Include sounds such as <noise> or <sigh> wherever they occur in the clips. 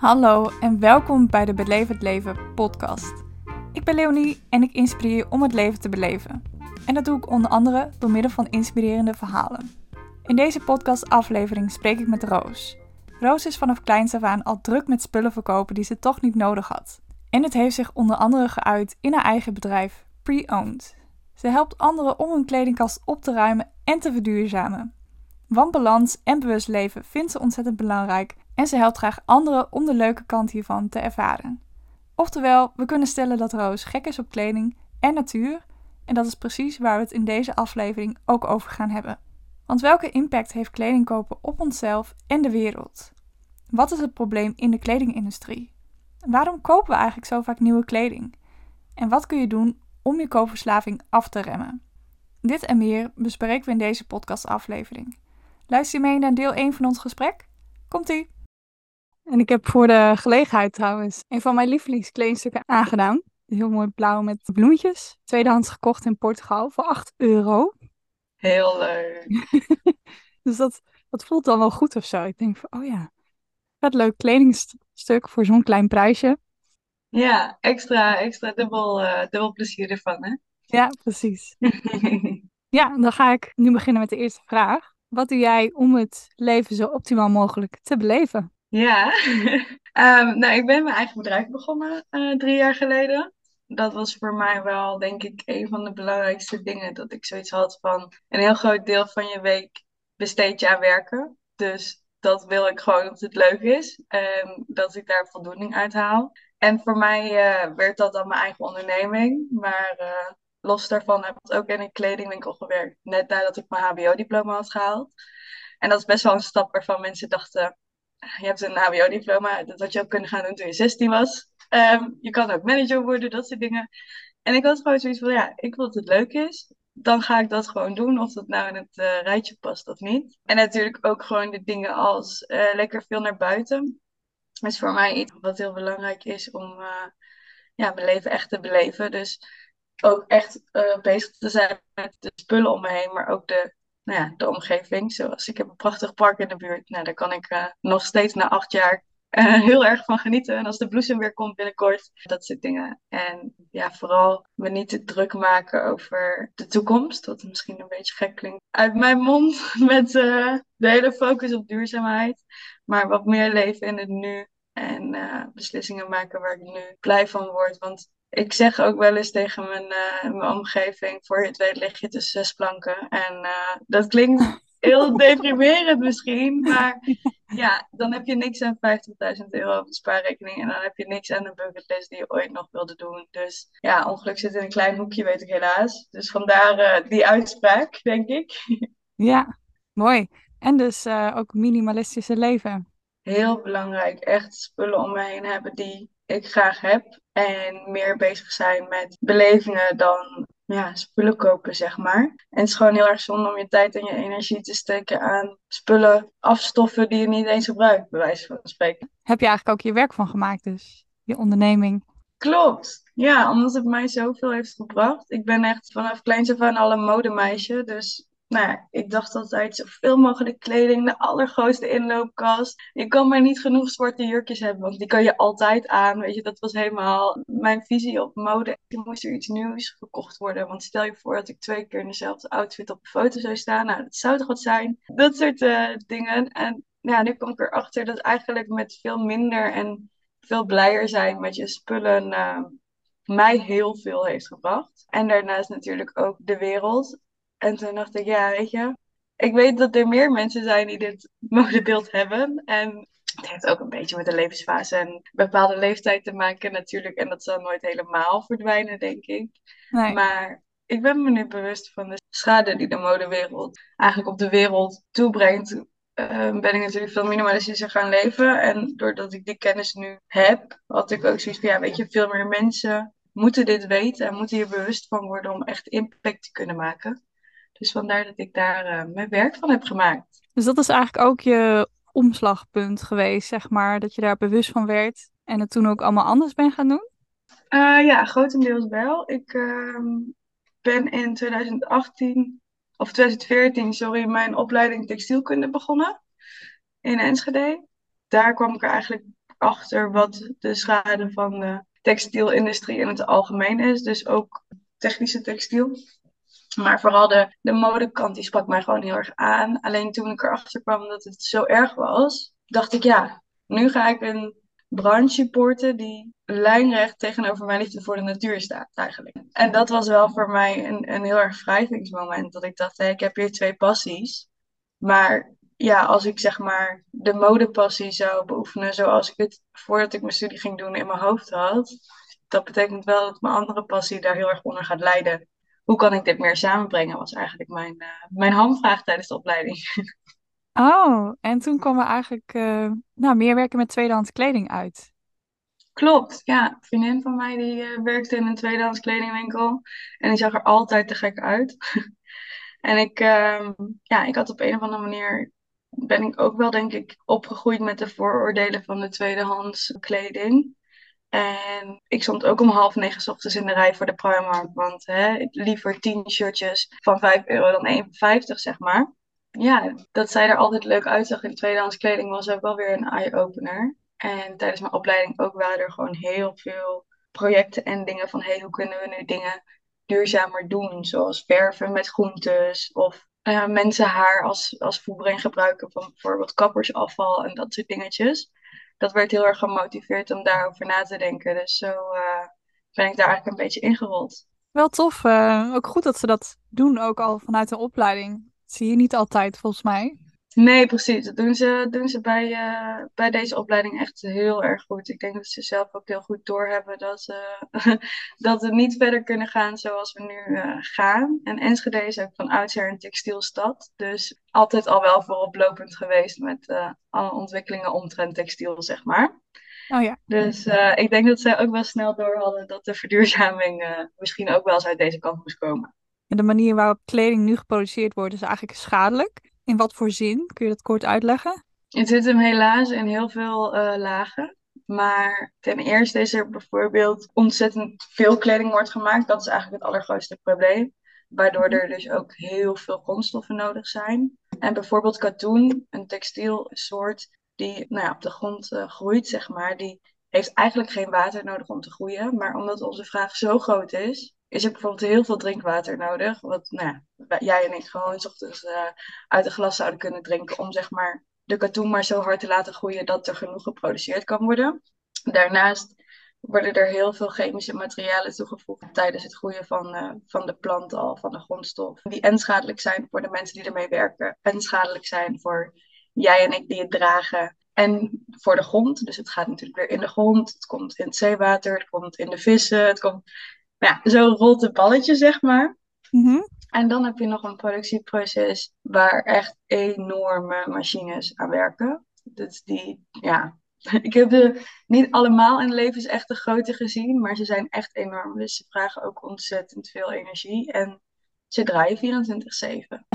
Hallo en welkom bij de Beleef het Leven podcast. Ik ben Leonie en ik inspireer je om het leven te beleven. En dat doe ik onder andere door middel van inspirerende verhalen. In deze podcastaflevering spreek ik met Roos. Roos is vanaf kleins af aan al druk met spullen verkopen die ze toch niet nodig had. En het heeft zich onder andere geuit in haar eigen bedrijf, Pre-Owned. Ze helpt anderen om hun kledingkast op te ruimen en te verduurzamen. Want balans en bewust leven vindt ze ontzettend belangrijk en ze helpt graag anderen om de leuke kant hiervan te ervaren. Oftewel, we kunnen stellen dat Roos gek is op kleding en natuur en dat is precies waar we het in deze aflevering ook over gaan hebben. Want welke impact heeft kleding kopen op onszelf en de wereld? Wat is het probleem in de kledingindustrie? Waarom kopen we eigenlijk zo vaak nieuwe kleding? En wat kun je doen om je koopverslaving af te remmen? Dit en meer bespreken we in deze podcastaflevering. Luister je mee naar deel 1 van ons gesprek? Komt-ie! En ik heb voor de gelegenheid trouwens een van mijn lievelingskledingstukken aangedaan. Heel mooi blauw met bloemetjes. Tweedehands gekocht in Portugal voor 8 euro. Heel leuk. <laughs> dus dat, dat voelt dan wel goed of zo. Ik denk van, oh ja, wat leuk kledingstuk voor zo'n klein prijsje. Ja, extra, extra dubbel, uh, dubbel plezier ervan, hè? Ja, precies. <laughs> ja, dan ga ik nu beginnen met de eerste vraag. Wat doe jij om het leven zo optimaal mogelijk te beleven? Ja, um, <laughs> nou, ik ben mijn eigen bedrijf begonnen uh, drie jaar geleden. Dat was voor mij wel, denk ik, een van de belangrijkste dingen. Dat ik zoiets had van een heel groot deel van je week besteed je aan werken. Dus dat wil ik gewoon dat het leuk is en dat ik daar voldoening uit haal. En voor mij uh, werd dat dan mijn eigen onderneming. Maar uh, los daarvan heb ik ook in een kledingwinkel gewerkt. Net nadat ik mijn HBO-diploma had gehaald. En dat is best wel een stap waarvan mensen dachten: je hebt een HBO-diploma, dat had je ook kunnen gaan doen toen je 16 was. Um, je kan ook manager worden, dat soort dingen. En ik had gewoon zoiets van: ja, ik wil dat het leuk is. Dan ga ik dat gewoon doen, of dat nou in het uh, rijtje past of niet. En natuurlijk ook gewoon de dingen als uh, lekker veel naar buiten. Dat is voor mij iets wat heel belangrijk is om uh, ja, mijn leven echt te beleven. Dus ook echt bezig te zijn met de spullen om me heen, maar ook de nou ja, de omgeving. Zoals ik heb een prachtig park in de buurt. Nou, daar kan ik uh, nog steeds na acht jaar uh, <laughs> heel erg van genieten. En als de bloesem weer komt binnenkort, dat soort dingen. En ja, vooral me niet te druk maken over de toekomst. Wat misschien een beetje gek klinkt uit mijn mond <laughs> met de hele focus op duurzaamheid. Maar wat meer leven in het nu. En beslissingen maken waar ik nu blij van word. Want ik zeg ook wel eens tegen mijn, uh, mijn omgeving, voor je het weet lig je tussen zes planken. En uh, dat klinkt <laughs> heel deprimerend misschien, maar ja, dan heb je niks aan 50.000 euro op de spaarrekening en dan heb je niks aan de bucketlist die je ooit nog wilde doen. Dus ja, ongeluk zit in een klein hoekje, weet ik helaas. Dus vandaar uh, die uitspraak, denk ik. <laughs> Ja, mooi. En dus ook minimalistische leven. Heel belangrijk, echt spullen om me heen hebben die ik graag heb. En meer bezig zijn met belevingen dan ja, spullen kopen, zeg maar. En het is gewoon heel erg zonde om je tijd en je energie te steken aan spullen afstoffen die je niet eens gebruikt, bij wijze van spreken. Heb je eigenlijk ook je werk van gemaakt, dus je onderneming? Klopt. Ja, omdat het mij zoveel heeft gebracht. Ik ben echt vanaf kleins af aan al een modemeisje. Dus nou, ik dacht altijd zoveel mogelijk kleding, de allergrootste inloopkast. Je kan maar niet genoeg zwarte jurkjes hebben, want die kan je altijd aan. Weet je, dat was helemaal mijn visie op mode. Er moest er iets nieuws gekocht worden. Want stel je voor dat ik twee keer in dezelfde outfit op de foto zou staan. Nou, dat zou toch wat zijn. Dat soort uh, dingen. En ja, nu kom ik erachter dat eigenlijk met veel minder en veel blijer zijn met je spullen. Uh, mij heel veel heeft gebracht. En daarnaast natuurlijk ook de wereld. En toen dacht ik, ja, weet je, ik weet dat er meer mensen zijn die dit <laughs> modebeeld hebben. En het heeft ook een beetje met de levensfase en bepaalde leeftijd te maken natuurlijk. En dat zal nooit helemaal verdwijnen, denk ik. Nee. Maar ik ben me nu bewust van de schade die de modewereld eigenlijk op de wereld toebrengt. Uh, ben ik natuurlijk veel minimalistischer gaan leven. En doordat ik die kennis nu heb, had ik ook zoiets van, ja, weet je, veel meer mensen moeten dit weten en moeten hier bewust van worden om echt impact te kunnen maken. Dus vandaar dat ik daar uh, mijn werk van heb gemaakt. Dus dat is eigenlijk ook je omslagpunt geweest, zeg maar, dat je daar bewust van werd en het toen ook allemaal anders bent gaan doen? Uh, ja, grotendeels wel. Ik uh, ben in 2018, of 2014, sorry, mijn opleiding textielkunde begonnen in Enschede. Daar kwam ik er eigenlijk achter wat de schade van de textielindustrie in het algemeen is. Dus ook technische textiel. Maar vooral de, de modekant die sprak mij gewoon heel erg aan. Alleen toen ik erachter kwam dat het zo erg was, dacht ik ja, nu ga ik een branche supporten die lijnrecht tegenover mijn liefde voor de natuur staat eigenlijk. En dat was wel voor mij een, een heel erg wrijvingsmoment. Dat ik dacht, hé, ik heb hier twee passies. Maar ja, als ik zeg maar de modepassie zou beoefenen zoals ik het voordat ik mijn studie ging doen in mijn hoofd had. Dat betekent wel dat mijn andere passie daar heel erg onder gaat lijden. Hoe kan ik dit meer samenbrengen, was eigenlijk mijn, uh, mijn hamvraag tijdens de opleiding. <laughs> Oh, en toen kwam er eigenlijk uh, nou, meer werken met tweedehands kleding uit. Klopt, ja. Een vriendin van mij die uh, werkte in een tweedehands kledingwinkel. En die zag er altijd te gek uit. <laughs> en ik, uh, ja, ik had op een of andere manier, ben ik ook wel denk ik opgegroeid met de vooroordelen van de tweedehands kleding. En ik stond ook om half negen ochtends in de rij voor de Primark. Want hè, liever tien shirtjes van 5 euro dan 1,50 zeg maar ja, dat zij er altijd leuk uitzag in tweedehands kleding was ook wel weer een eye-opener. En tijdens mijn opleiding ook waren er gewoon heel veel projecten en dingen van hey, hoe kunnen we nu dingen duurzamer doen? Zoals verven met groentes of uh, mensen haar als, als voedbreng gebruiken van bijvoorbeeld kappersafval en dat soort dingetjes. Dat werd heel erg gemotiveerd om daarover na te denken. Dus zo uh, ben ik daar eigenlijk een beetje ingerold. Wel tof. Uh, ook goed dat ze dat doen, ook al vanuit een opleiding zie je niet altijd, volgens mij. Nee, precies. Dat doen ze, doen ze bij, uh, bij deze opleiding echt heel erg goed. Ik denk dat ze zelf ook heel goed doorhebben dat, uh, <laughs> dat we niet verder kunnen gaan zoals we nu uh, gaan. En Enschede is ook van oudsher een textielstad. Dus altijd al wel vooroplopend geweest met alle ontwikkelingen omtrent textiel, zeg maar. Oh ja. Dus ik denk dat zij ook wel snel door hadden dat de verduurzaming misschien ook wel eens uit deze kant moest komen. En de manier waarop kleding nu geproduceerd wordt is eigenlijk schadelijk. In wat voor zin? Kun je dat kort uitleggen? Het zit hem helaas in heel veel uh, lagen. Maar ten eerste is er bijvoorbeeld ontzettend veel kleding wordt gemaakt. Dat is eigenlijk het allergrootste probleem. Waardoor er dus ook heel veel grondstoffen nodig zijn. En bijvoorbeeld katoen, een textielsoort die nou ja, op de grond uh, groeit, zeg maar, die heeft eigenlijk geen water nodig om te groeien. Maar omdat onze vraag zo groot is, is er bijvoorbeeld heel veel drinkwater nodig. Wat nou, jij en ik gewoon s ochtends uh, uit een glas zouden kunnen drinken. Om zeg maar de katoen maar zo hard te laten groeien dat er genoeg geproduceerd kan worden. Daarnaast worden er heel veel chemische materialen toegevoegd tijdens het groeien van, uh, van de plant al, van de grondstof. Die en schadelijk zijn voor de mensen die ermee werken. En schadelijk zijn voor jij en ik die het dragen. En voor de grond. Dus het gaat natuurlijk weer in de grond. Het komt in het zeewater. Het komt in de vissen. Het komt ja, zo rolt het balletje, zeg maar. Mm En dan heb je nog een productieproces waar echt enorme machines aan werken. Dus die, ja, <laughs> ik heb ze niet allemaal in levensechte grootte gezien, maar ze zijn echt enorm. Dus ze vragen ook ontzettend veel energie. En ze draaien 24-7.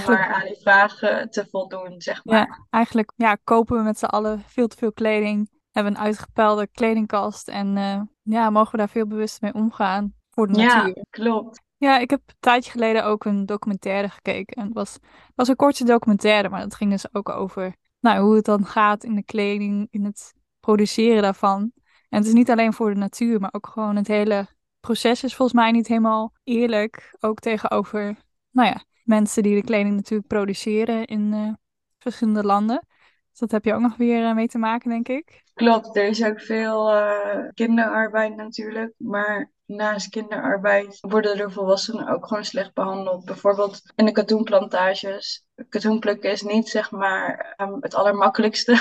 Maar aan die vragen te voldoen, zeg maar. Ja, eigenlijk ja, kopen we met z'n allen veel te veel kleding. Hebben een uitgepelde kledingkast. En uh, ja, mogen we daar veel bewust mee omgaan voor de natuur. Ja, klopt. Ja, ik heb een tijdje geleden ook een documentaire gekeken. En het was, het was een korte documentaire, maar het ging dus ook over nou, hoe het dan gaat in de kleding, in het produceren daarvan. En het is niet alleen voor de natuur, maar ook gewoon het hele proces is volgens mij niet helemaal eerlijk. Ook tegenover, nou ja, mensen die de kleding natuurlijk produceren in uh, verschillende landen. Dus dat heb je ook nog weer uh, mee te maken, denk ik. Klopt, er is ook veel uh, kinderarbeid natuurlijk. Maar naast kinderarbeid worden er volwassenen ook gewoon slecht behandeld. Bijvoorbeeld in de katoenplantages. Katoenplukken is niet zeg maar um, het allermakkelijkste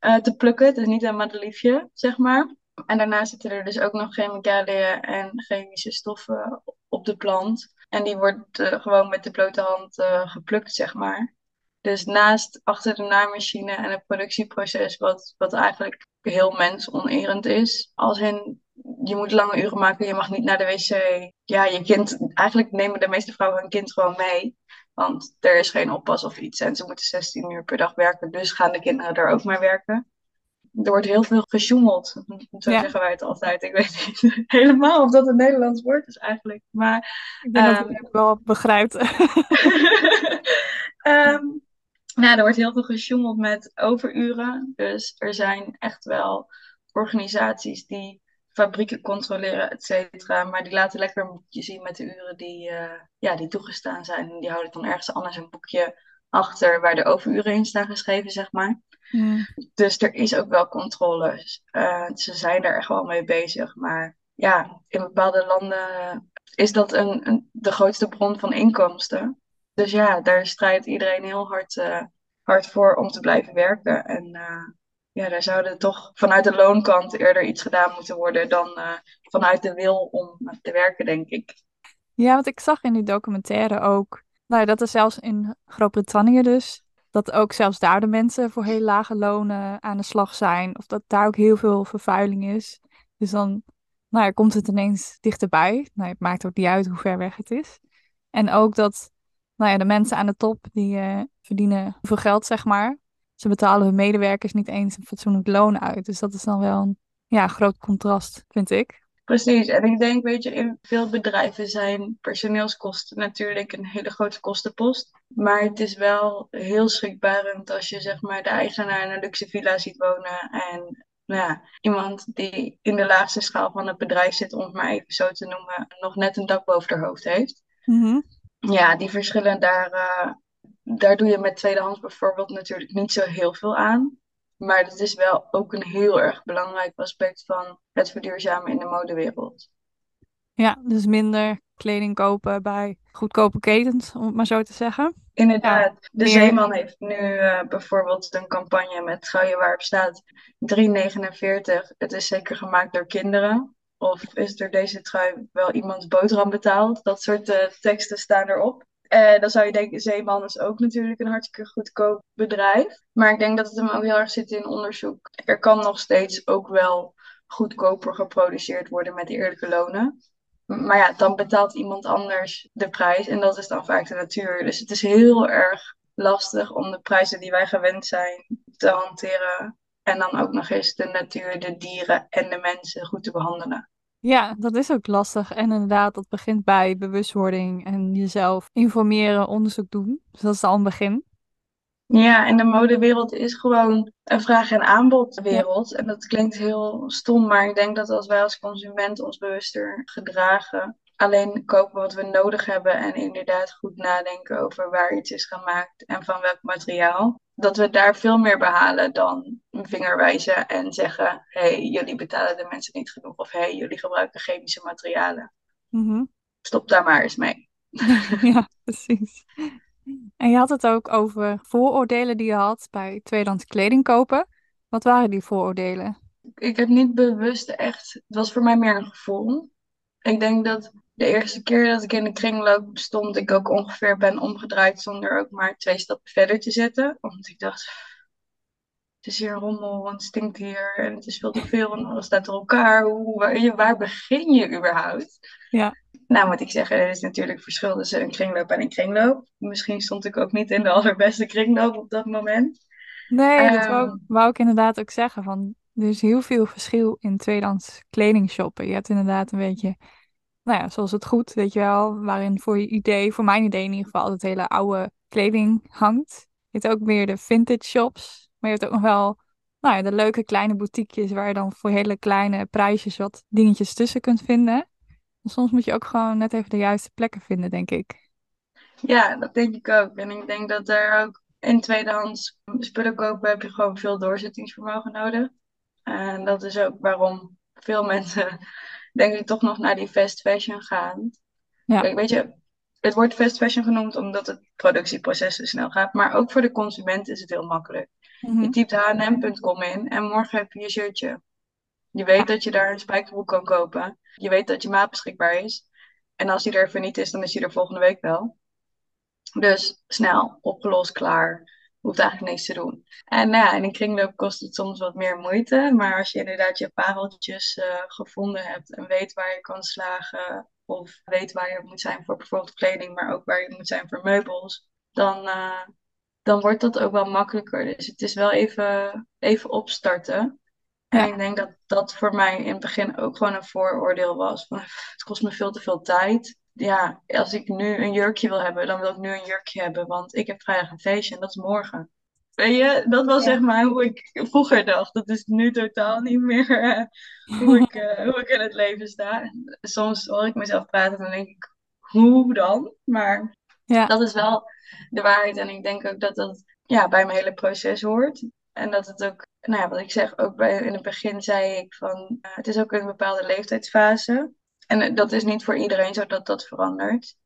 uh, <laughs> te plukken. Het is niet een madeliefje, zeg maar. En daarna zitten er dus ook nog chemicaliën en chemische stoffen op de plant. En die wordt gewoon met de blote hand geplukt, zeg maar. Dus naast achter de naaimachine en het productieproces, wat, wat eigenlijk heel mensonerend is. Als in, je moet lange uren maken, je mag niet naar de wc. Ja, je kind, eigenlijk nemen de meeste vrouwen hun kind gewoon mee. Want er is geen oppas of iets en ze moeten 16 uur per dag werken. Dus gaan de kinderen er ook maar werken. Er wordt heel veel gesjoemeld. Zo ja. zeggen wij het altijd. Ik weet niet <laughs> helemaal of dat een Nederlands woord is eigenlijk. Maar, ik denk um, dat je het wel begrijpt. um, <laughs> nou, er wordt heel veel gesjoemeld met overuren. Dus er zijn echt wel organisaties die fabrieken controleren, et cetera. Maar die laten lekker een boekje zien met de uren die, uh, ja, die toegestaan zijn. En die houden dan ergens anders een boekje achter waar de overuren in staan geschreven, zeg maar. Dus er is ook wel controle. Uh, ze zijn er echt wel mee bezig. Maar ja, in bepaalde landen is dat een, een, de grootste bron van inkomsten. Dus ja, daar strijdt iedereen heel hard, uh, hard voor om te blijven werken. En uh, ja, daar zouden toch vanuit de loonkant eerder iets gedaan moeten worden dan uh, vanuit de wil om te werken, denk ik. Ja, want ik zag in die documentaire ook, nou, dat er zelfs in Groot-Brittannië dus, dat ook zelfs daar de mensen voor heel lage lonen aan de slag zijn. Of dat daar ook heel veel vervuiling is. Dus dan nou komt het ineens dichterbij. Nou, het maakt ook niet uit hoe ver weg het is. En ook dat nou ja, de mensen aan de top, die uh, verdienen veel geld, zeg maar. Ze betalen hun medewerkers niet eens een fatsoenlijk loon uit. Dus dat is dan wel een ja, groot contrast, vind ik. Precies, en ik denk, weet je, in veel bedrijven zijn personeelskosten natuurlijk een hele grote kostenpost. Maar het is wel heel schrikbarend als je zeg maar de eigenaar in een luxe villa ziet wonen en nou ja, iemand die in de laagste schaal van het bedrijf zit, om het maar even zo te noemen, nog net een dak boven haar hoofd heeft. Mhm. Ja, die verschillen daar, uh, daar doe je met tweedehands bijvoorbeeld natuurlijk niet zo heel veel aan. Maar dat is wel ook een heel erg belangrijk aspect van het verduurzamen in de modewereld. Ja, dus minder kleding kopen bij goedkope ketens, om het maar zo te zeggen. Inderdaad. de Zeeman heeft nu uh, bijvoorbeeld een campagne met Gouwen waarop staat 3,49. Het is zeker gemaakt door kinderen. Of is er deze trui wel iemands boterham betaald? Dat soort uh, teksten staan erop. Uh, dan zou je denken, Zeeman is ook natuurlijk een hartstikke goedkoop bedrijf. Maar ik denk dat het hem ook heel erg zit in onderzoek. Er kan nog steeds ook wel goedkoper geproduceerd worden met eerlijke lonen. Maar ja, dan betaalt iemand anders de prijs en dat is dan vaak de natuur. Dus het is heel erg lastig om de prijzen die wij gewend zijn te hanteren. En dan ook nog eens de natuur, de dieren en de mensen goed te behandelen. Ja, dat is ook lastig. En inderdaad, dat begint bij bewustwording en jezelf informeren, onderzoek doen. Dus dat is al een begin. Ja, en de modewereld is gewoon een vraag- en aanbodwereld. En dat klinkt heel stom, maar ik denk dat als wij als consument ons bewuster gedragen, alleen kopen wat we nodig hebben en inderdaad goed nadenken over waar iets is gemaakt en van welk materiaal, dat we daar veel meer behalen dan een vinger wijzen en zeggen: hé, hey, jullie betalen de mensen niet genoeg of hé, hey, jullie gebruiken chemische materialen. Mm Stop daar maar eens mee. <laughs> ja, precies. En je had het ook over vooroordelen die je had bij tweedehands kleding kopen. Wat waren die vooroordelen? Ik heb niet bewust echt, het was voor mij meer een gevoel. Ik denk dat de eerste keer dat ik in de kringloop stond, ik ook ongeveer ben omgedraaid zonder ook maar twee stappen verder te zetten. Want ik dacht, het is hier rommel, want het stinkt hier en het is veel te veel en alles staat door elkaar. Hoe, waar, waar begin je überhaupt? Ja. Nou moet ik zeggen, er is natuurlijk verschil tussen een kringloop en een kringloop. Misschien stond ik ook niet in de allerbeste kringloop op dat moment. Nee, dat wou, ehm, wou, ik inderdaad ook zeggen. Van, er is heel veel verschil in tweedehands kleding shoppen. Je hebt inderdaad een beetje, nou ja, zoals het goed, weet je wel, waarin voor je idee, voor mijn idee in ieder geval, altijd hele oude kleding hangt. Je hebt ook meer de vintage shops, maar je hebt ook nog wel nou ja, de leuke kleine boutiquejes waar je dan voor hele kleine prijsjes wat dingetjes tussen kunt vinden. Soms moet je ook gewoon net even de juiste plekken vinden, denk ik. Ja, dat denk ik ook. En ik denk dat er ook in tweedehands spullen kopen heb je gewoon veel doorzettingsvermogen nodig. En dat is ook waarom veel <laughs> mensen, denk ik, toch nog naar die fast fashion gaan. Ja. weet je, het wordt fast fashion genoemd omdat het productieproces zo snel gaat. Maar ook voor de consument is het heel makkelijk. Mhm. Je typt hm.com in en morgen heb je je shirtje. Je weet dat je daar een spijkerbroek kan kopen. Je weet dat je maat beschikbaar is. En als die er even niet is, dan is die er volgende week wel. Dus snel, opgelost, klaar. Hoeft eigenlijk niks te doen. En nou ja, in een kringloop kost het soms wat meer moeite. Maar als je inderdaad je pareltjes uh, gevonden hebt en weet waar je kan slagen. Of weet waar je moet zijn voor bijvoorbeeld kleding, maar ook waar je moet zijn voor meubels. Dan, uh, dan wordt dat ook wel makkelijker. Dus het is wel even, even opstarten. En ik denk dat dat voor mij in het begin ook gewoon een vooroordeel was. Van, het kost me veel te veel tijd. Ja, als ik nu een jurkje wil hebben, dan wil ik nu een jurkje hebben. Want ik heb vrijdag een feestje en dat is morgen. Weet je, dat was Ja. zeg maar hoe ik vroeger dacht. Dat is nu totaal niet meer eh, hoe ik, eh, hoe ik in het leven sta. Soms hoor ik mezelf praten en dan denk ik, hoe dan? Maar Ja, dat is wel de waarheid. En ik denk ook dat dat ja, bij mijn hele proces hoort. En dat het ook, nou ja, wat ik zeg, ook bij, in het begin zei ik van, eh, het is ook een bepaalde leeftijdsfase. En eh, dat is niet voor iedereen zo dat dat verandert.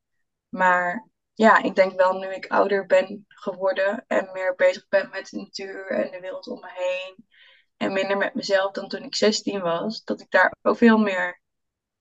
Maar ja, ik denk wel nu ik ouder ben geworden en meer bezig ben met de natuur en de wereld om me heen. En minder met mezelf dan toen ik 16 was, dat ik daar ook veel meer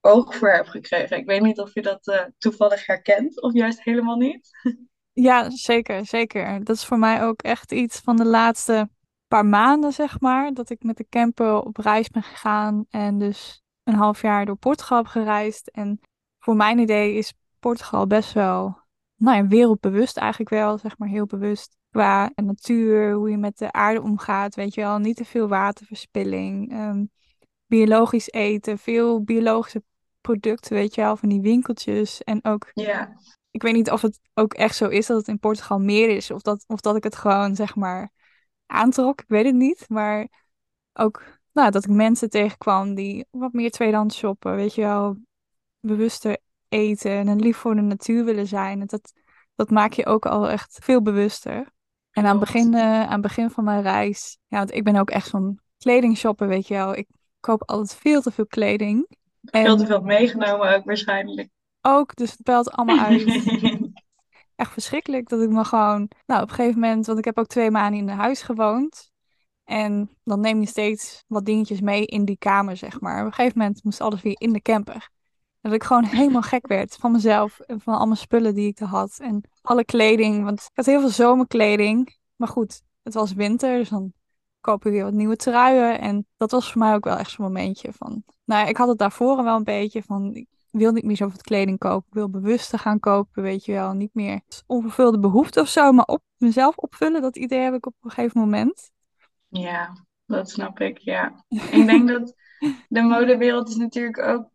oog voor heb gekregen. Ik weet niet of je dat eh, toevallig herkent of juist helemaal niet. <laughs> ja, zeker, zeker. Dat is voor mij ook echt iets van de laatste paar maanden, zeg maar, dat ik met de camper op reis ben gegaan en dus een half jaar door Portugal heb gereisd. En voor mijn idee is Portugal best wel, nou ja, wereldbewust eigenlijk wel, zeg maar, heel bewust. Qua natuur, hoe je met de aarde omgaat, weet je wel, niet te veel waterverspilling, ehm, biologisch eten, veel biologische producten, weet je wel, van die winkeltjes en ook Ja, ik weet niet of het ook echt zo is dat het in Portugal meer is. Of dat, of dat ik het gewoon, zeg maar, aantrok. Ik weet het niet. Maar ook nou, dat ik mensen tegenkwam die wat meer tweedehands shoppen. Weet je wel, bewuster eten en lief voor de natuur willen zijn. En dat, dat maak je ook al echt veel bewuster. En aan het begin, eh, aan het begin van mijn reis, ja, want ik ben ook echt zo'n kledingshopper, weet je wel. Ik koop altijd veel te veel kleding. Veel te En veel meegenomen ook waarschijnlijk. ook, dus het pelt allemaal uit. <laughs> echt verschrikkelijk dat ik me gewoon, nou op een gegeven moment, want ik heb ook twee maanden in een huis gewoond. En dan neem je steeds wat dingetjes mee in die kamer, zeg maar. Op een gegeven moment moest alles weer in de camper. Dat ik gewoon helemaal gek werd van mezelf en van al mijn spullen die ik er had. En alle kleding, want ik had heel veel zomerkleding. Maar goed, het was winter, dus dan koop je weer wat nieuwe truien. En dat was voor mij ook wel echt zo'n momentje van... Nou ik had het daarvoor wel een beetje van... Ik wil niet meer zoveel kleding kopen. Ik wil bewuster gaan kopen, weet je wel. Niet meer onvervulde behoeften of zo, maar op mezelf opvullen. Dat idee heb ik op een gegeven moment. Ja, dat snap ik, ja. Ik denk <laughs> dat de modewereld is natuurlijk ook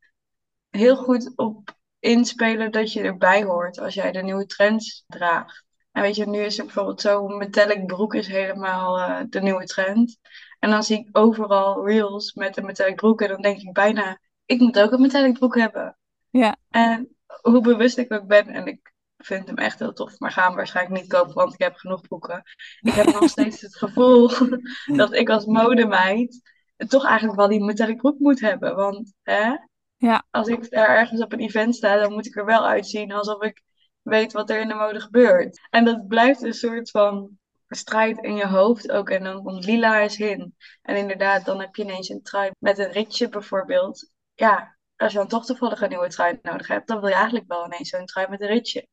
heel goed op inspelen dat je erbij hoort als jij de nieuwe trends draagt. En weet je, nu is er bijvoorbeeld zo, metallic broek is helemaal eh, de nieuwe trend. En dan zie ik overal reels met een metallic broek en dan denk ik bijna, ik moet ook een metallic broek hebben. Ja, En hoe bewust ik ook ben, en ik vind hem echt heel tof, maar ga hem waarschijnlijk niet kopen, want ik heb genoeg broeken. Ik heb nog steeds het gevoel <laughs> dat ik als modemeid toch eigenlijk wel die metallic broek moet hebben. Want hè, ja, als ik daar ergens op een event sta, dan moet ik er wel uitzien alsof ik weet wat er in de mode gebeurt. En dat blijft een soort van strijd in je hoofd ook. En dan komt lila eens in. En inderdaad, dan heb je ineens een trui met een ritje bijvoorbeeld. Ja, als je dan toch toevallig een nieuwe trui nodig hebt, dan wil je eigenlijk wel ineens zo'n trui met een ritje.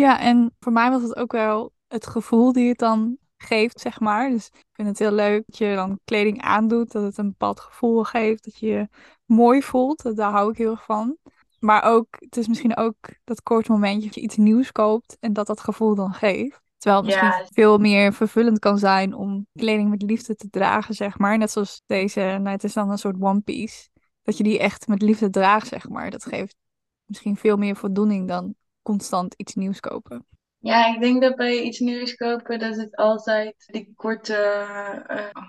Ja, en voor mij was het ook wel het gevoel die het dan geeft, zeg maar. Dus ik vind het heel leuk dat je dan kleding aandoet, dat het een bepaald gevoel geeft, dat je je mooi voelt. Daar hou ik heel erg van. Maar ook, het is misschien ook dat korte momentje dat je iets nieuws koopt en dat dat gevoel dan geeft. Terwijl het misschien Ja, veel meer vervullend kan zijn om kleding met liefde te dragen, zeg maar. Net zoals deze, nou het is dan een soort one piece. Dat je die echt met liefde draagt, zeg maar. Dat geeft misschien veel meer voldoening dan constant iets nieuws kopen. ja, ik denk dat bij iets nieuws kopen, dat het altijd die korte, eh, oh,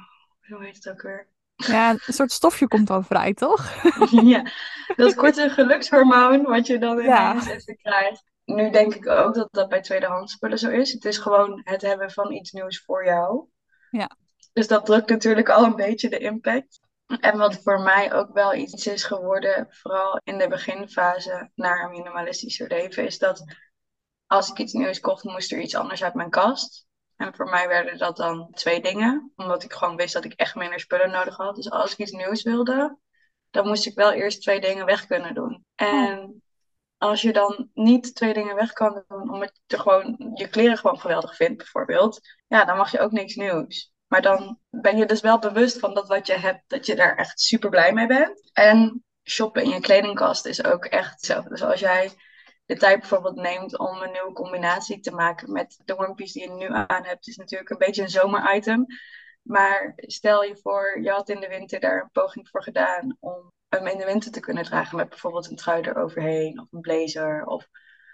hoe heet het ook weer? Ja, een <laughs> soort stofje komt dan vrij, toch? <laughs> Ja, dat korte gelukshormoon wat je dan Ja, ineens even krijgt. Nu denk ik ook dat dat bij tweedehands spullen zo is. Het is gewoon het hebben van iets nieuws voor jou. ja, Dus dat drukt natuurlijk al een beetje de impact. En wat voor mij ook wel iets is geworden, vooral in de beginfase naar een minimalistischer leven, is dat als ik iets nieuws kocht, moest er iets anders uit mijn kast. En voor mij werden dat dan twee dingen, omdat ik gewoon wist dat ik echt minder spullen nodig had. Dus als ik iets nieuws wilde, dan moest ik wel eerst twee dingen weg kunnen doen. En als je dan niet twee dingen weg kan doen, omdat je gewoon je kleren gewoon geweldig vindt, bijvoorbeeld, ja, dan mag je ook niks nieuws. Maar dan ben je dus wel bewust van dat wat je hebt, dat je daar echt super blij mee bent. En shoppen in je kledingkast is ook echt zo. Dus als jij de tijd bijvoorbeeld neemt om een nieuwe combinatie te maken met de one die je nu aan hebt, is natuurlijk een beetje een zomeritem. Maar stel je voor, je had in de winter daar een poging voor gedaan om hem in de winter te kunnen dragen met bijvoorbeeld een trui eroverheen of een blazer of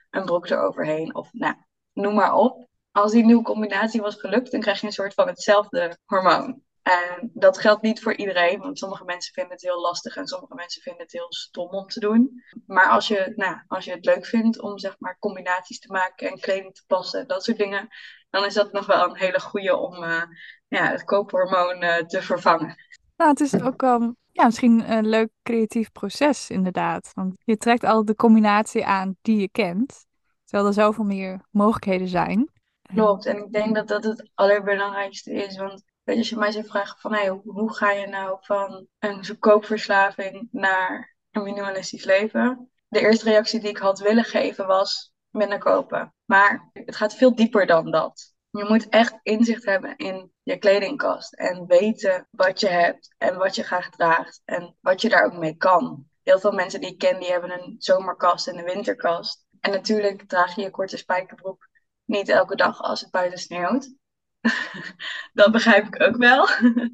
een broek eroverheen of nou, noem maar op. als die nieuwe combinatie was gelukt, dan krijg je een soort van hetzelfde hormoon. En dat geldt niet voor iedereen, want sommige mensen vinden het heel lastig en sommige mensen vinden het heel stom om te doen. Maar als je, nou, als je het leuk vindt om zeg maar combinaties te maken en kleding te passen, dat soort dingen, dan is dat nog wel een hele goede om uh, ja, het koophormoon uh, te vervangen. Nou, het is ook um, ja, misschien een leuk creatief proces inderdaad. Want je trekt al de combinatie aan die je kent, terwijl er zoveel meer mogelijkheden zijn. Klopt, en ik denk dat dat het allerbelangrijkste is, want Weet je, als je mij zou vragen van hey, hoe ga je nou van een koopverslaving naar een minimalistisch leven? De eerste reactie die ik had willen geven was minder kopen. Maar het gaat veel dieper dan dat. Je moet echt inzicht hebben in je kledingkast en weten wat je hebt en wat je graag draagt en wat je daar ook mee kan. Heel veel mensen die ik ken, die hebben een zomerkast en een winterkast. En natuurlijk draag je je korte spijkerbroek niet elke dag als het buiten sneeuwt. <laughs> dat begrijp ik ook wel.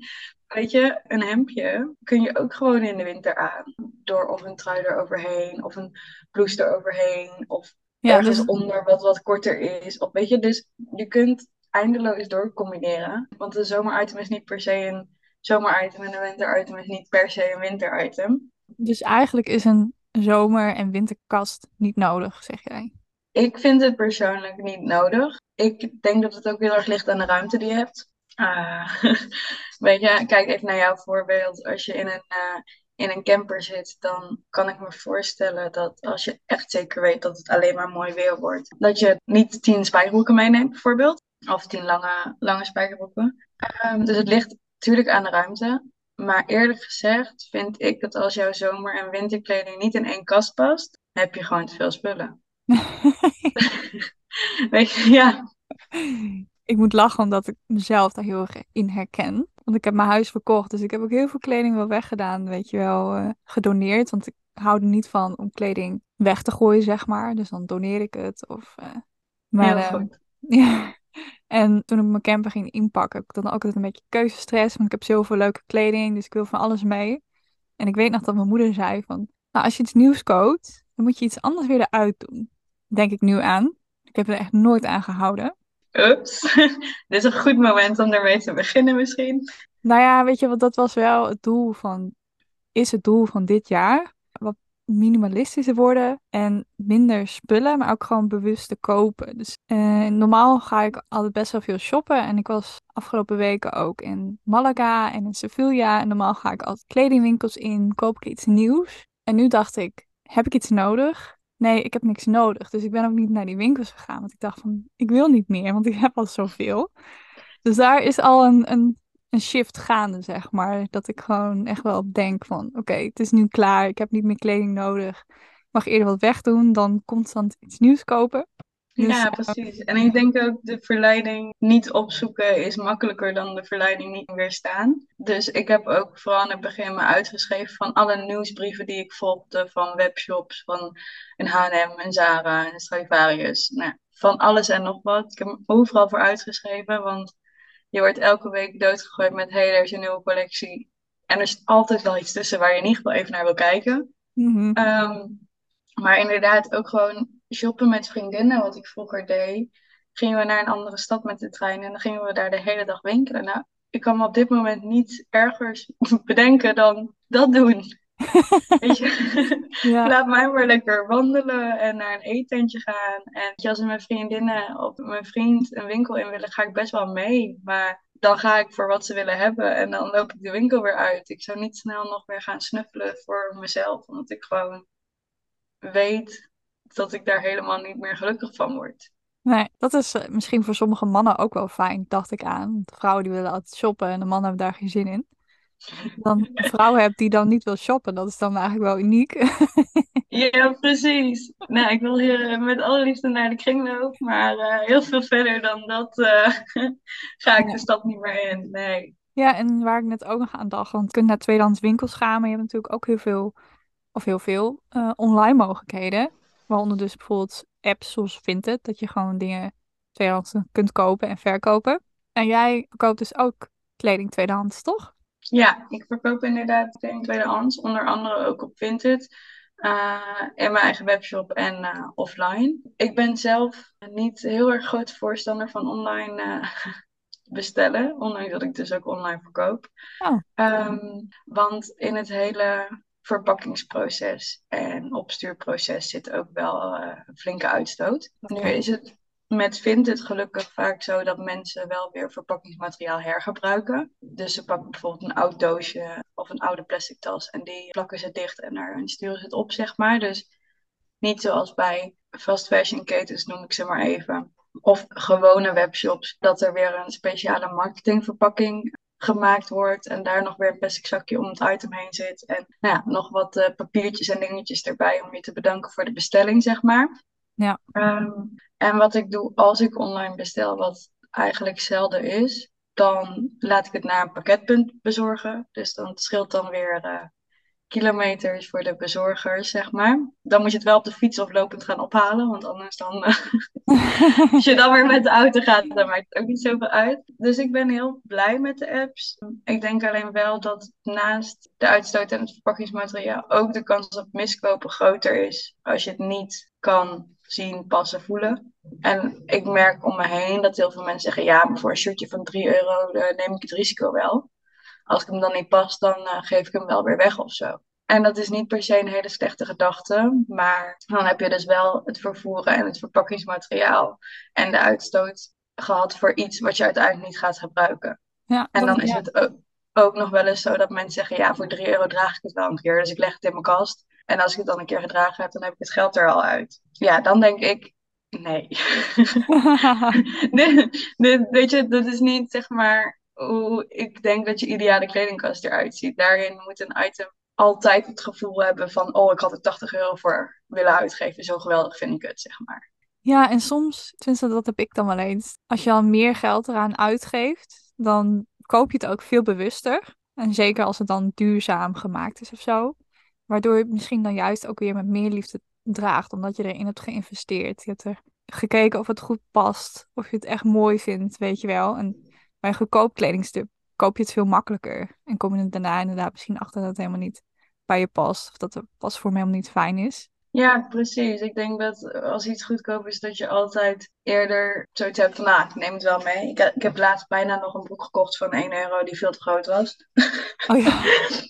<laughs> Weet je, een hemdje kun je ook gewoon in de winter aan. Door of een trui eroverheen, of een blouse eroverheen, of ja, ergens dus... onder wat wat korter is. Of weet je, dus je kunt eindeloos door combineren. Want een zomer-item is niet per se een zomer-item en een winter-item is niet per se een winter-item. Dus eigenlijk is een zomer- en winterkast niet nodig, zeg jij? Ik vind het persoonlijk niet nodig. Ik denk dat het ook heel erg ligt aan de ruimte die je hebt. Uh, <laughs> weet je, kijk even naar jouw voorbeeld. Als je in een, uh, in een camper zit, dan kan ik me voorstellen dat als je echt zeker weet dat het alleen maar mooi weer wordt, dat je niet tien spijkerbroeken meeneemt bijvoorbeeld. Of tien lange, lange spijkerbroeken. Um, dus het ligt natuurlijk aan de ruimte. Maar eerlijk gezegd vind ik dat als jouw zomer- en winterkleding niet in één kast past, heb je gewoon te veel spullen. <laughs> Weet je, ja. Ik moet lachen omdat ik mezelf daar heel erg in herken. Want ik heb mijn huis verkocht, dus ik heb ook heel veel kleding wel weggedaan, weet je wel, uh, gedoneerd. Want ik hou er niet van om kleding weg te gooien, zeg maar. Dus dan doneer ik het. Of, uh, maar, heel goed. <laughs> ja. En toen ik mijn camper ging inpakken, heb ik dan ook altijd een beetje keuzestress. Want ik heb zoveel leuke kleding, dus ik wil van alles mee. En ik weet nog dat mijn moeder zei van, nou, als je iets nieuws koopt, dan moet je iets anders weer eruit doen denk ik nu aan. Ik heb er echt nooit aan gehouden. Ups, <laughs> dit is een goed moment om ermee te beginnen misschien. Nou ja, weet je, wat dat was wel het doel van, is het doel van dit jaar. Wat minimalistischer worden en minder spullen, maar ook gewoon bewust te kopen. Dus eh, normaal ga ik altijd best wel veel shoppen en ik was afgelopen weken ook in Malaga en in Sevilla. En normaal ga ik altijd kledingwinkels in, koop ik iets nieuws. En nu dacht ik, heb ik iets nodig? Nee, ik heb niks nodig. Dus ik ben ook niet naar die winkels gegaan. Want ik dacht van, ik wil niet meer, want ik heb al zoveel. Dus daar is al een, een, een shift gaande, zeg maar. Dat ik gewoon echt wel op denk van, oké, het is nu klaar. Ik heb niet meer kleding nodig. Ik mag eerder wat wegdoen dan constant iets nieuws kopen. Dus, ja, precies. En ik denk ook de verleiding niet opzoeken is makkelijker dan de verleiding niet weerstaan. Dus ik heb ook vooral in het begin me uitgeschreven van alle nieuwsbrieven die ik volgde van webshops, van een H&M, een Zara, een Stradivarius. Nou, van alles en nog wat. Ik heb me overal voor uitgeschreven, want je wordt elke week doodgegooid met hey, er is een nieuwe collectie. En er is altijd wel iets tussen waar je in ieder geval even naar wil kijken. Mm maar inderdaad ook gewoon shoppen met vriendinnen, wat ik vroeger deed. Gingen we naar een andere stad met de trein en dan gingen we daar de hele dag winkelen. Nou, ik kan me op dit moment niet ergers <laughs> bedenken dan dat doen. <laughs> Weet je? Ja. <laughs> Laat mij maar lekker wandelen en naar een eetentje gaan. En als mijn vriendinnen of mijn vriend een winkel in willen, ga ik best wel mee. Maar dan ga ik voor wat ze willen hebben en dan loop ik de winkel weer uit. Ik zou niet snel nog weer gaan snuffelen voor mezelf, omdat ik gewoon weet dat ik daar helemaal niet meer gelukkig van word. Nee, dat is eh, misschien voor sommige mannen ook wel fijn, dacht ik aan. De vrouwen die willen altijd shoppen en de mannen hebben daar geen zin in. Dan <laughs> een vrouw hebt die dan niet wil shoppen, dat is dan eigenlijk wel uniek. <laughs> ja, precies. Nou, ik wil hier eh, met alle liefde naar de kringloop, maar uh, heel veel verder dan dat uh, <laughs> ga ik de stad niet meer in. Nee. Ja, en waar ik net ook nog aan dacht, want je kunt naar tweedehands winkels gaan, maar je hebt natuurlijk ook heel veel of heel veel, uh, online mogelijkheden. Waaronder dus bijvoorbeeld apps zoals Vinted, dat je gewoon dingen tweedehands kunt kopen en verkopen. En jij verkoopt dus ook kleding tweedehands, toch? Ja, ik verkoop inderdaad kleding tweedehands, onder andere ook op Vinted. Uh, in mijn eigen webshop en uh, offline. Ik ben zelf niet heel erg groot voorstander van online uh, <laughs> bestellen, ondanks dat ik dus ook online verkoop. Oh. Um, want in het hele verpakkingsproces en opstuurproces zit ook wel een flinke uitstoot. Nu is het met Vinted gelukkig vaak zo dat mensen wel weer verpakkingsmateriaal hergebruiken. Dus ze pakken bijvoorbeeld een oud doosje of een oude plastic tas en die plakken ze dicht en daar sturen ze het op, zeg maar. Dus niet zoals bij fast fashion ketens, noem ik ze maar even. Of gewone webshops, dat er weer een speciale marketingverpakking gemaakt wordt en daar nog weer een plastic zakje om het item heen zit. En nou ja, nog wat uh, papiertjes en dingetjes erbij om je te bedanken voor de bestelling, zeg maar. Ja. Um, en wat ik doe als ik online bestel, wat eigenlijk zelden is, dan laat ik het naar een pakketpunt bezorgen. Dus dan scheelt dan weer uh, kilometers voor de bezorgers, zeg maar. Dan moet je het wel op de fiets of lopend gaan ophalen, want anders dan... Uh, <laughs> als je dan weer met de auto gaat, dan maakt het ook niet zoveel uit. Dus ik ben heel blij met de apps. Ik denk alleen wel dat naast de uitstoot en het verpakkingsmateriaal ook de kans op miskopen groter is als je het niet kan zien, passen, voelen. En ik merk om me heen dat heel veel mensen zeggen: ja, maar voor een shirtje van 3 euro uh, neem ik het risico wel. Als ik hem dan niet pas, dan uh, geef ik hem wel weer weg of zo. En dat is niet per se een hele slechte gedachte, maar dan heb je dus wel het vervoeren en het verpakkingsmateriaal en de uitstoot gehad voor iets wat je uiteindelijk niet gaat gebruiken. Ja, en dan is ja. het ook, ook nog wel eens zo dat mensen zeggen: ja, voor 3 euro draag ik het wel een keer, dus ik leg het in mijn kast. En als ik het dan een keer gedragen heb, dan heb ik het geld er al uit. Ja, dan denk ik, nee. <laughs> <laughs> dit, dit, weet je, dat is niet zeg maar hoe ik denk dat je ideale kledingkast eruit ziet. Daarin moet een item altijd het gevoel hebben van, oh, ik had er 80 euro voor willen uitgeven. Zo geweldig vind ik het, zeg maar. Ja, en soms, tenminste dat heb ik dan wel eens, als je al meer geld eraan uitgeeft, dan koop je het ook veel bewuster. En zeker als het dan duurzaam gemaakt is of zo. Waardoor je het misschien dan juist ook weer met meer liefde draagt, omdat je erin hebt geïnvesteerd. Je hebt er gekeken of het goed past, of je het echt mooi vindt, weet je wel. En bij een goedkoop kledingstuk koop je het veel makkelijker. En kom je er daarna inderdaad misschien achter dat het helemaal niet bij je past, of dat de pasvorm helemaal niet fijn is. Ja, precies. Ik denk dat als iets goedkoop is, dat je altijd eerder zoiets hebt van, nou, ik neem het wel mee. Ik, ik heb laatst bijna nog een broek gekocht van 1 euro die veel te groot was. Oh ja.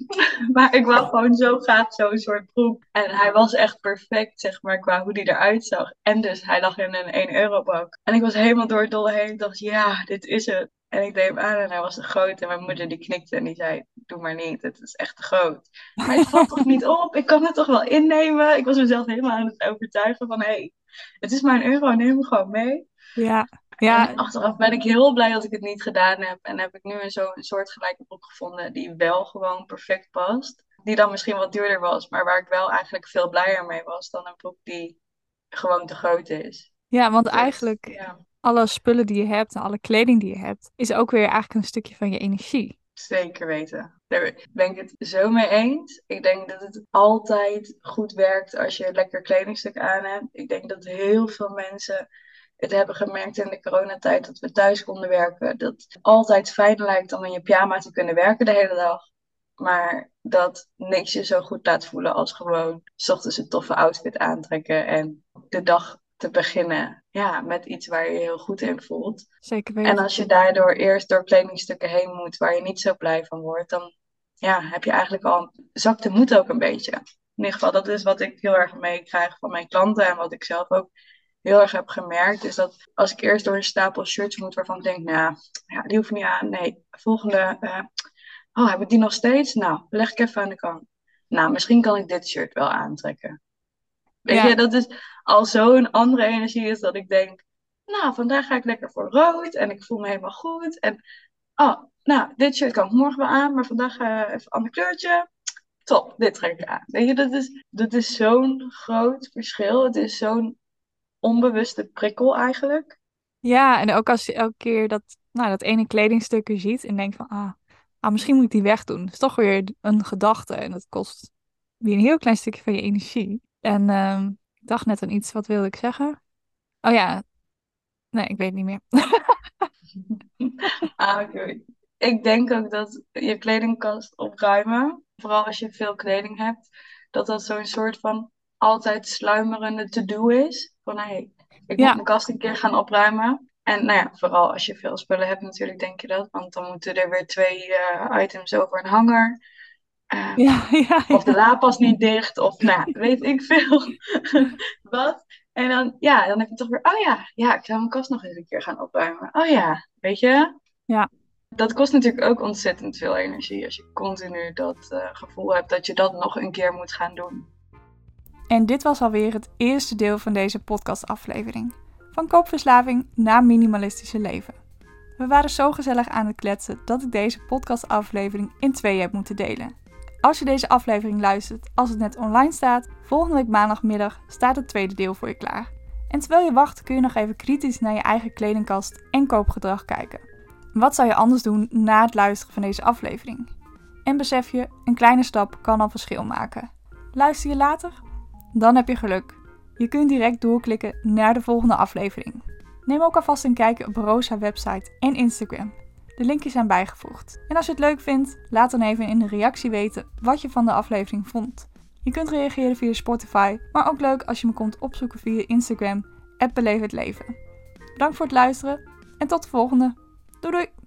<laughs> maar ik wou gewoon zo graag zo'n soort broek. En hij was echt perfect, zeg maar, qua hoe die eruit zag. En dus hij lag in een 1 euro bak. En ik was helemaal door het dolle heen. Ik dacht, ja, dit is het. En ik deed hem aan en hij was te groot. En mijn moeder die knikte en die zei, doe maar niet, het is echt te groot. Maar het valt toch niet op? Ik kan het toch wel innemen? Ik was mezelf helemaal aan het overtuigen van, hé, hey, het is maar een euro, neem hem gewoon mee. Ja, ja. En achteraf ben ik heel blij dat ik het niet gedaan heb. En heb ik nu een zo'n soortgelijke broek gevonden die wel gewoon perfect past. Die dan misschien wat duurder was, maar waar ik wel eigenlijk veel blijer mee was dan een broek die gewoon te groot is. Ja, want Dus, eigenlijk ja. Alle spullen die je hebt en alle kleding die je hebt, is ook weer eigenlijk een stukje van je energie. Zeker weten. Daar ben ik het zo mee eens. Ik denk dat het altijd goed werkt als je een lekker kledingstuk aan hebt. Ik denk dat heel veel mensen het hebben gemerkt in de coronatijd dat we thuis konden werken. Dat het altijd fijner lijkt om in je pyjama te kunnen werken de hele dag. Maar dat niks je zo goed laat voelen als gewoon 's ochtends een toffe outfit aantrekken en de dag te beginnen ja, met iets waar je je heel goed in voelt. Zeker En weten. als je daardoor eerst door kledingstukken heen moet waar je niet zo blij van wordt, dan ja, heb je eigenlijk al zakt de moed ook een beetje. In ieder geval, dat is wat ik heel erg meekrijg van mijn klanten en wat ik zelf ook heel erg heb gemerkt, is dat als ik eerst door een stapel shirts moet waarvan ik denk, nou ja, die hoef ik niet aan. Nee, volgende, eh, oh, heb ik die nog steeds? Nou, leg ik even aan de kant. Nou, misschien kan ik dit shirt wel aantrekken. Weet Ja. je, dat is al zo'n andere energie is dat ik denk, nou, vandaag ga ik lekker voor rood en ik voel me helemaal goed. En, oh, nou, dit shirt kan ik morgen wel aan, maar vandaag eh, even een ander kleurtje. Top, dit trek ik aan. Weet je, dat is, dat is zo'n groot verschil. Het is zo'n onbewuste prikkel eigenlijk. Ja, en ook als je elke keer dat, nou, dat ene kledingstuk weer ziet en denkt van, ah, ah, misschien moet ik die wegdoen. Dat is toch weer een gedachte en dat kost weer een heel klein stukje van je energie. En ehm, ik dacht net aan iets, wat wilde ik zeggen? Oh ja, nee, ik weet het niet meer. <laughs> Ah, oké. Ik denk ook dat je kledingkast opruimen, vooral als je veel kleding hebt, dat dat zo'n soort van altijd sluimerende to-do is. Van hé, hey, ik Ja. moet mijn kast een keer gaan opruimen. En nou ja, vooral als je veel spullen hebt natuurlijk, denk je dat. Want dan moeten er weer twee eh, items over een hanger. Eh, <laughs> Ja, ja, Of de la past niet dicht, of nou, weet ik veel <laughs> wat. En dan, ja, dan heb je toch weer, oh ja, ja, ik zou mijn kast nog eens een keer gaan opruimen. Oh ja, weet je? Ja. Dat kost natuurlijk ook ontzettend veel energie als je continu dat eh, gevoel hebt dat je dat nog een keer moet gaan doen. En dit was alweer het eerste deel van deze podcastaflevering. Van koopverslaving naar minimalistische leven. We waren zo gezellig aan het kletsen dat ik deze podcastaflevering in twee heb moeten delen. Als je deze aflevering luistert als het net online staat, volgende week maandagmiddag staat het tweede deel voor je klaar. En terwijl je wacht kun je nog even kritisch naar je eigen kledingkast en koopgedrag kijken. Wat zou je anders doen na het luisteren van deze aflevering? En besef je, een kleine stap kan al verschil maken. Luister je later? Dan heb je geluk. Je kunt direct doorklikken naar de volgende aflevering. Neem ook alvast een kijkje op Rosa website en Instagram. De linkjes zijn bijgevoegd. En als je het leuk vindt, laat dan even in de reactie weten wat je van de aflevering vond. Je kunt reageren via Spotify, maar ook leuk als je me komt opzoeken via Instagram, Beleef het Leven. Bedankt voor het luisteren en tot de volgende. Doei doei!